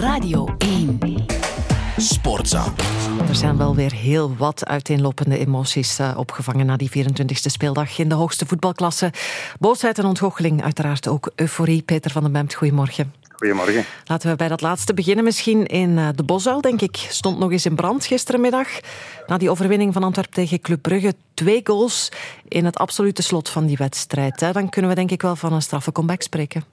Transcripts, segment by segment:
Radio 1. Sportza. Er zijn wel weer heel wat uiteenlopende emoties uh, opgevangen na die 24e speeldag in de hoogste voetbalklasse. Boosheid en ontgoocheling, uiteraard ook euforie. Peter van den Bemt, goedemorgen. Goedemorgen. Laten we bij dat laatste beginnen. Misschien in uh, de Bosuil, denk ik, stond nog eens in brand gisterenmiddag. Na die overwinning van Antwerpen tegen Club Brugge. Twee goals in het absolute slot van die wedstrijd. Hè. Dan kunnen we denk ik wel van een straffe comeback spreken.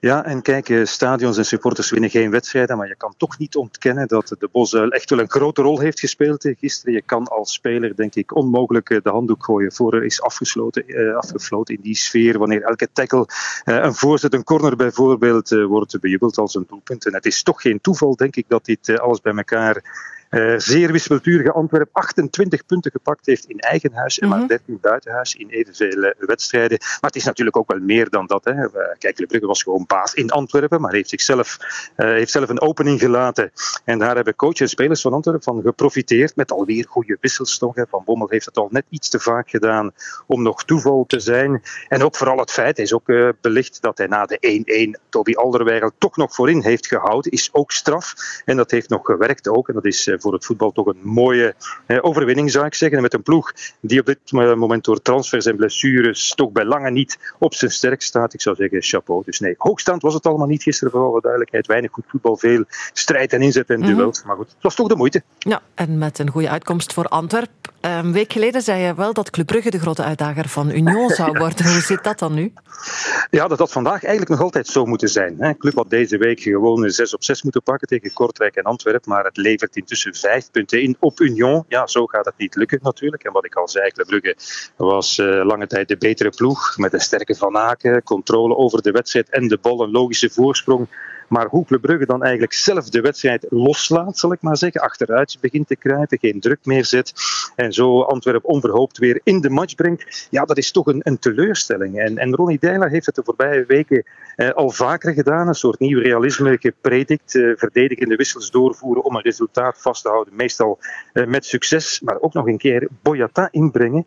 Ja, en kijk, eh, stadions en supporters winnen geen wedstrijden, maar je kan toch niet ontkennen dat de Bosuil echt wel een grote rol heeft gespeeld gisteren. Je kan als speler, denk ik, onmogelijk eh, de handdoek gooien voor er is afgesloten, eh, afgefloten in die sfeer. Wanneer elke tackle, een voorzet, een corner bijvoorbeeld, wordt bejubeld als een doelpunt. En het is toch geen toeval, denk ik, dat dit alles bij elkaar uh, zeer wispelturige Antwerp 28 punten gepakt heeft in eigen huis en maar 13 mhm. buiten huis in evenveel uh, wedstrijden. Maar het is natuurlijk ook wel meer dan dat. Hè. Uh, kijk, Le Brugge was gewoon baas in Antwerpen, maar heeft zichzelf heeft zelf een opening gelaten. En daar hebben coach en spelers van Antwerpen van geprofiteerd met alweer goede wissels. Toch, hè. Van Bommel heeft het al net iets te vaak gedaan om nog toeval te zijn. En ook vooral het feit, is ook belicht dat hij na de 1-1 Toby Alderweireld toch nog voorin heeft gehouden, is ook straf. En dat heeft nog gewerkt ook. En dat is voor het voetbal toch een mooie overwinning, zou ik zeggen. En met een ploeg die op dit moment door transfers en blessures toch bij lange niet op zijn sterk staat. Ik zou zeggen, chapeau. Dus nee, hoogstand was het allemaal niet gisteren, voor alle duidelijkheid. Weinig goed voetbal, veel strijd en inzet en mhm. duels. Maar goed, het was toch de moeite. Ja, en met een goede uitkomst voor Antwerp. Een week geleden zei je wel dat Club Brugge de grote uitdager van Union zou worden. Hoe zit dat dan nu? Ja, dat had vandaag eigenlijk nog altijd zo moeten zijn. Club had deze week gewoon 6 op 6 moeten pakken tegen Kortrijk en Antwerpen. Maar het levert intussen vijf punten in op Union. Ja, zo gaat het niet lukken natuurlijk. En wat ik al zei, Club Brugge was uh, lange tijd de betere ploeg. Met een sterke Van Aken, controle over de wedstrijd en de bal, een logische voorsprong. Maar hoe Club Brugge dan eigenlijk zelf de wedstrijd loslaat, zal ik maar zeggen, achteruit begint te kruipen, geen druk meer zet en zo Antwerpen onverhoopt weer in de match brengt, ja, dat is toch een, een teleurstelling. En, en Ronnie Deila heeft het de voorbije weken eh, al vaker gedaan, een soort nieuw realisme gepredikt, eh, verdedigende wissels doorvoeren om een resultaat vast te houden, meestal eh, met succes, maar ook nog een keer Boyata inbrengen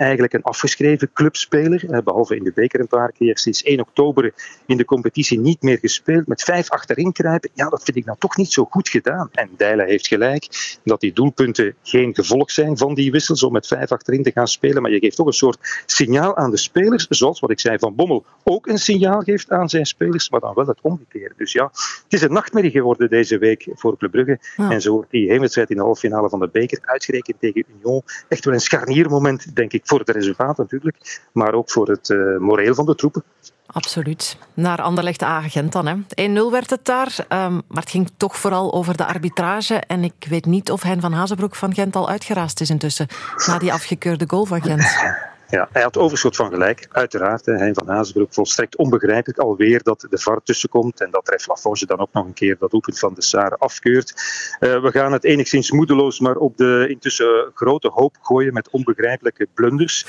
eigenlijk een afgeschreven clubspeler. Behalve in de beker een paar keer. Sinds 1 oktober in de competitie niet meer gespeeld. Met vijf achterin kruipen. Ja, dat vind ik dan toch niet zo goed gedaan. En Dijlen heeft gelijk dat die doelpunten geen gevolg zijn van die wissels om met vijf achterin te gaan spelen. Maar je geeft toch een soort signaal aan de spelers. Zoals wat ik zei van Bommel ook een signaal geeft aan zijn spelers. Maar dan wel het omgekeerde. Dus ja, het is een nachtmerrie geworden deze week voor Club Brugge. En zo wordt die heenwedstrijd in de halve finale van de beker uitgerekend tegen Union. Echt wel een scharniermoment, denk ik voor het resultaat natuurlijk, maar ook voor het uh, moreel van de troepen. Absoluut. Naar Anderlecht agent dan. 1-0 werd het daar, um, maar het ging toch vooral over de arbitrage. En ik weet niet of Hein van Hazenbroek van Gent al uitgeraasd is intussen, na die afgekeurde goal van Gent. Ja, hij had overschot van gelijk, uiteraard. Hein van Hazenbroek volstrekt onbegrijpelijk alweer dat de VAR tussenkomt en dat Ref Laforge dan ook nog een keer dat doelpunt van de Sare afkeurt. Uh, we gaan het enigszins moedeloos maar op de intussen grote hoop gooien met onbegrijpelijke blunders.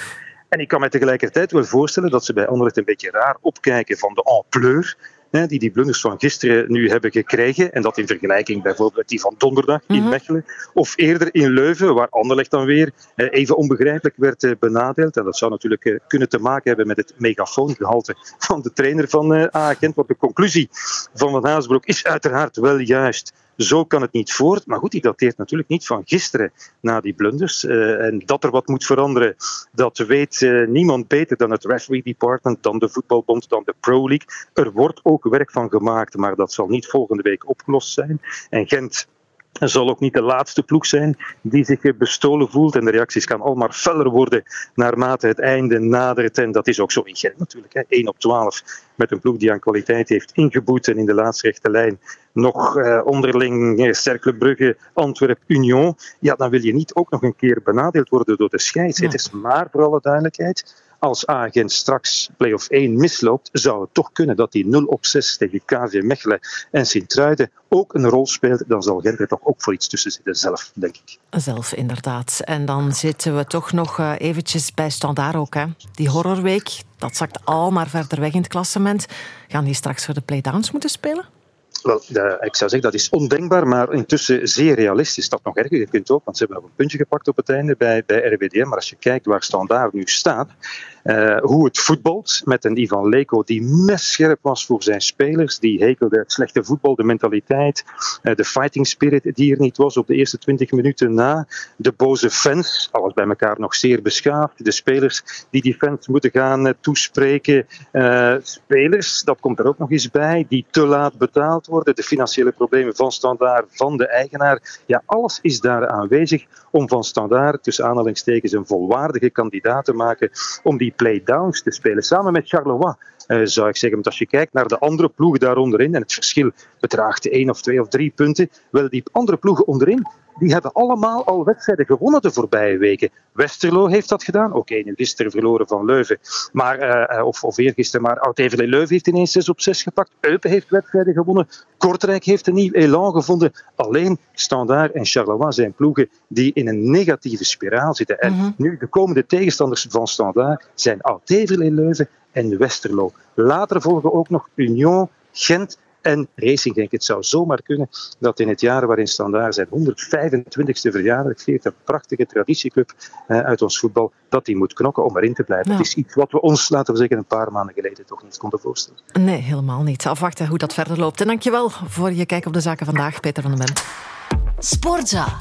En ik kan me tegelijkertijd wel voorstellen dat ze bij Anderlecht een beetje raar opkijken van de ampleur die die blunders van gisteren nu hebben gekregen. En dat in vergelijking bijvoorbeeld die van donderdag in mhm. Mechelen. Of eerder in Leuven, waar Anderlecht dan weer even onbegrijpelijk werd eh, benadeeld. En dat zou natuurlijk eh, kunnen te maken hebben met het megafoongehalte van de trainer van uh, Agent. Want de conclusie van Van Haasbroek is uiteraard wel juist. Zo kan het niet voort. Maar goed, die dateert natuurlijk niet van gisteren na die blunders. Uh, en dat er wat moet veranderen, dat weet uh, niemand beter dan het referee department, dan de voetbalbond, dan de Pro League. Er wordt ook werk van gemaakt, maar dat zal niet volgende week opgelost zijn. En Gent het zal ook niet de laatste ploeg zijn die zich bestolen voelt. En de reacties gaan al maar feller worden naarmate het einde nadert. En dat is ook zo in Gent natuurlijk. Hè. 1 op 12 met een ploeg die aan kwaliteit heeft ingeboet. En in de laatste rechte lijn nog eh, onderling eh, Cercle Brugge, Antwerp, Union. Ja, dan wil je niet ook nog een keer benadeeld worden door de scheidsrechters. Ja. Maar voor alle duidelijkheid, als Agent straks play-off 1 misloopt, zou het toch kunnen dat die 0 op 6 tegen KV Mechelen en Sint-Truiden ook een rol speelt. Dan zal Gent toch ook voor iets tussen zitten, zelf, denk ik. Zelf, inderdaad. En dan zitten we toch nog uh, eventjes bij Standaard ook. Hè. Die horrorweek, dat zakt al maar verder weg in het klassement. Gaan die straks voor de playdowns moeten spelen? Ik zou zeggen dat is ondenkbaar, maar intussen zeer realistisch. Dat nog erger. Je kunt ook, want ze hebben nog een puntje gepakt op het einde bij, bij RWDM. Maar als je kijkt waar Standaard nu staat, Uh, hoe het voetbalt met een Ivan Leko die messcherp was voor zijn spelers. Die hekelde het slechte voetbal, de mentaliteit, uh, de fighting spirit die er niet was op de eerste 20 minuten na. De boze fans, alles bij elkaar nog zeer beschaafd. De spelers die die fans moeten gaan uh, toespreken. spelers, dat komt er ook nog eens bij, die te laat betaald worden. De financiële problemen van Standaard, van de eigenaar. Ja, alles is daar aanwezig om van Standaard tussen aanhalingstekens een volwaardige kandidaat te maken om die playdowns te spelen. Samen met Charleroi uh, zou ik zeggen. Want als je kijkt naar de andere ploegen daar onderin, en het verschil bedraagt één of twee of drie punten, wel die andere ploegen onderin, die hebben allemaal al wedstrijden gewonnen de voorbije weken. Westerlo heeft dat gedaan. Oké, nu gisteren verloren van Leuven. Maar, uh, of, of eergisteren, maar Oud-Heverlee Leuven heeft ineens 6 op 6 gepakt. Eupen heeft wedstrijden gewonnen. Kortrijk heeft een nieuw elan gevonden. Alleen Standaard en Charleroi zijn ploegen die in een negatieve spiraal zitten. En mm -hmm. nu de komende tegenstanders van Standaard zijn Oud-Heverlee Leuven en Westerlo. Later volgen ook nog Union, Gent en Racing Genk. Het zou zomaar kunnen dat in het jaar waarin Standaard zijn 125ste verjaardag viert, een prachtige traditieclub eh, uit ons voetbal, dat die moet knokken om erin te blijven. Het is iets wat we ons, laten we zeggen, een paar maanden geleden toch niet konden voorstellen. Nee, helemaal niet. Afwachten hoe dat verder loopt. En dankjewel voor je kijk op de zaken vandaag, Peter van den Bent. Sportza.